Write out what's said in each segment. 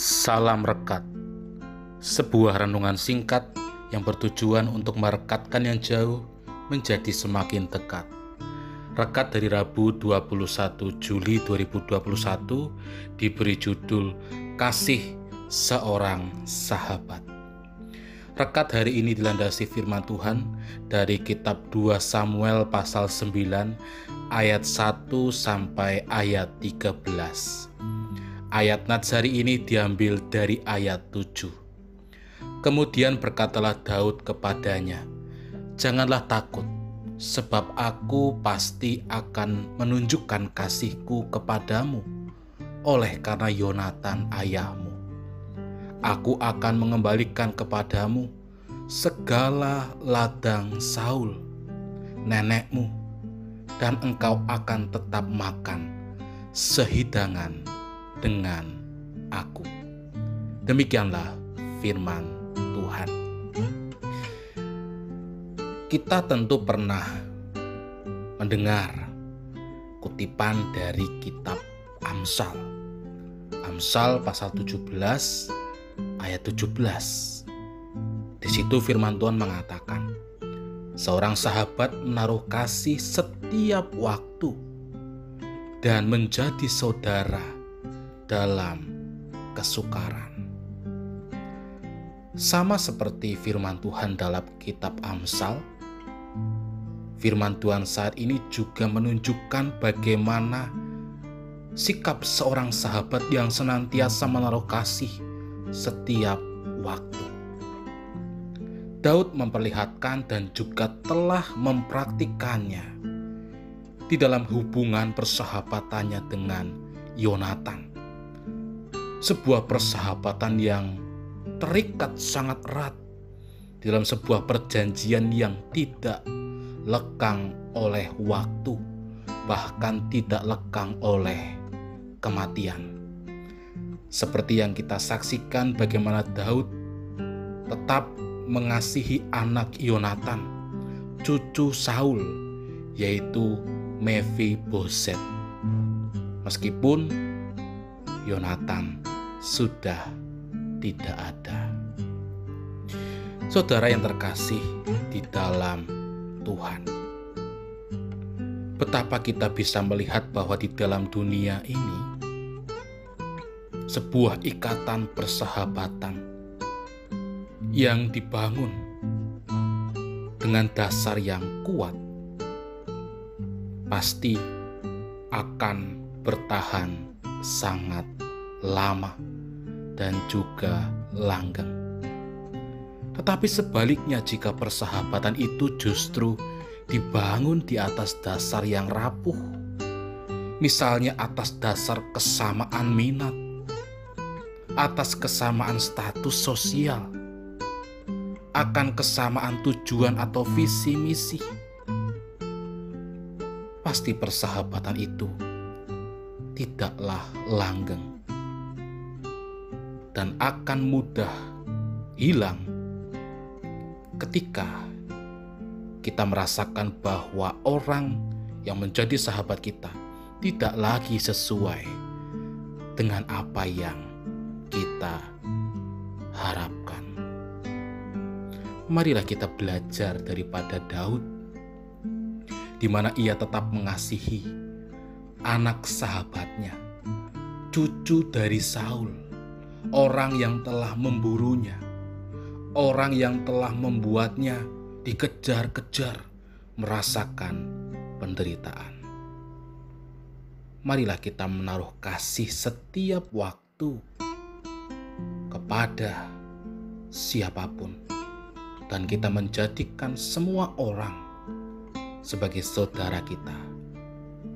Salam Rekat Sebuah renungan singkat yang bertujuan untuk merekatkan yang jauh menjadi semakin dekat. Rekat dari Rabu 21 Juli 2021 diberi judul Kasih Seorang Sahabat. Rekat hari ini dilandasi firman Tuhan dari kitab 2 Samuel pasal 9 ayat 1 sampai ayat 13. Ayat Natsari ini diambil dari ayat 7. Kemudian berkatalah Daud kepadanya, Janganlah takut, sebab aku pasti akan menunjukkan kasihku kepadamu oleh karena Yonatan ayahmu. Aku akan mengembalikan kepadamu segala ladang Saul, nenekmu, dan engkau akan tetap makan sehidangan dengan aku. Demikianlah firman Tuhan. Kita tentu pernah mendengar kutipan dari kitab Amsal. Amsal pasal 17 ayat 17. Di situ firman Tuhan mengatakan, seorang sahabat menaruh kasih setiap waktu dan menjadi saudara dalam kesukaran. Sama seperti firman Tuhan dalam kitab Amsal, firman Tuhan saat ini juga menunjukkan bagaimana sikap seorang sahabat yang senantiasa menaruh kasih setiap waktu. Daud memperlihatkan dan juga telah mempraktikannya di dalam hubungan persahabatannya dengan Yonatan sebuah persahabatan yang terikat sangat erat dalam sebuah perjanjian yang tidak lekang oleh waktu, bahkan tidak lekang oleh kematian. Seperti yang kita saksikan bagaimana Daud tetap mengasihi anak Yonatan, cucu Saul, yaitu Mephiboset. Meskipun Yonatan sudah tidak ada. Saudara yang terkasih di dalam Tuhan, betapa kita bisa melihat bahwa di dalam dunia ini sebuah ikatan persahabatan yang dibangun dengan dasar yang kuat pasti akan bertahan sangat lama dan juga langgeng. Tetapi sebaliknya, jika persahabatan itu justru dibangun di atas dasar yang rapuh, misalnya atas dasar kesamaan minat, atas kesamaan status sosial, akan kesamaan tujuan atau visi misi, pasti persahabatan itu tidaklah langgeng dan akan mudah hilang ketika kita merasakan bahwa orang yang menjadi sahabat kita tidak lagi sesuai dengan apa yang kita harapkan. Marilah kita belajar daripada Daud, di mana ia tetap mengasihi anak sahabatnya, cucu dari Saul orang yang telah memburunya, orang yang telah membuatnya dikejar-kejar, merasakan penderitaan. Marilah kita menaruh kasih setiap waktu kepada siapa pun, dan kita menjadikan semua orang sebagai saudara kita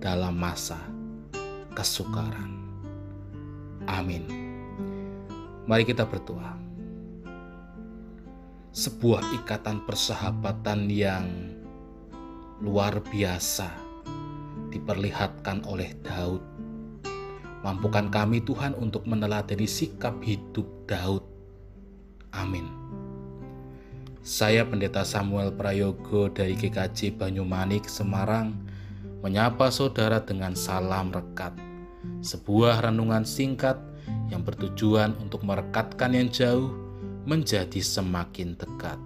dalam masa kesukaran. Amin. Mari kita berdoa. Sebuah ikatan persahabatan yang luar biasa diperlihatkan oleh Daud. Mampukan kami Tuhan untuk meneladani sikap hidup Daud. Amin. Saya Pendeta Samuel Prayogo dari GKJ Banyumanik, Semarang, menyapa saudara dengan salam rekat. Sebuah renungan singkat yang bertujuan untuk merekatkan yang jauh menjadi semakin dekat.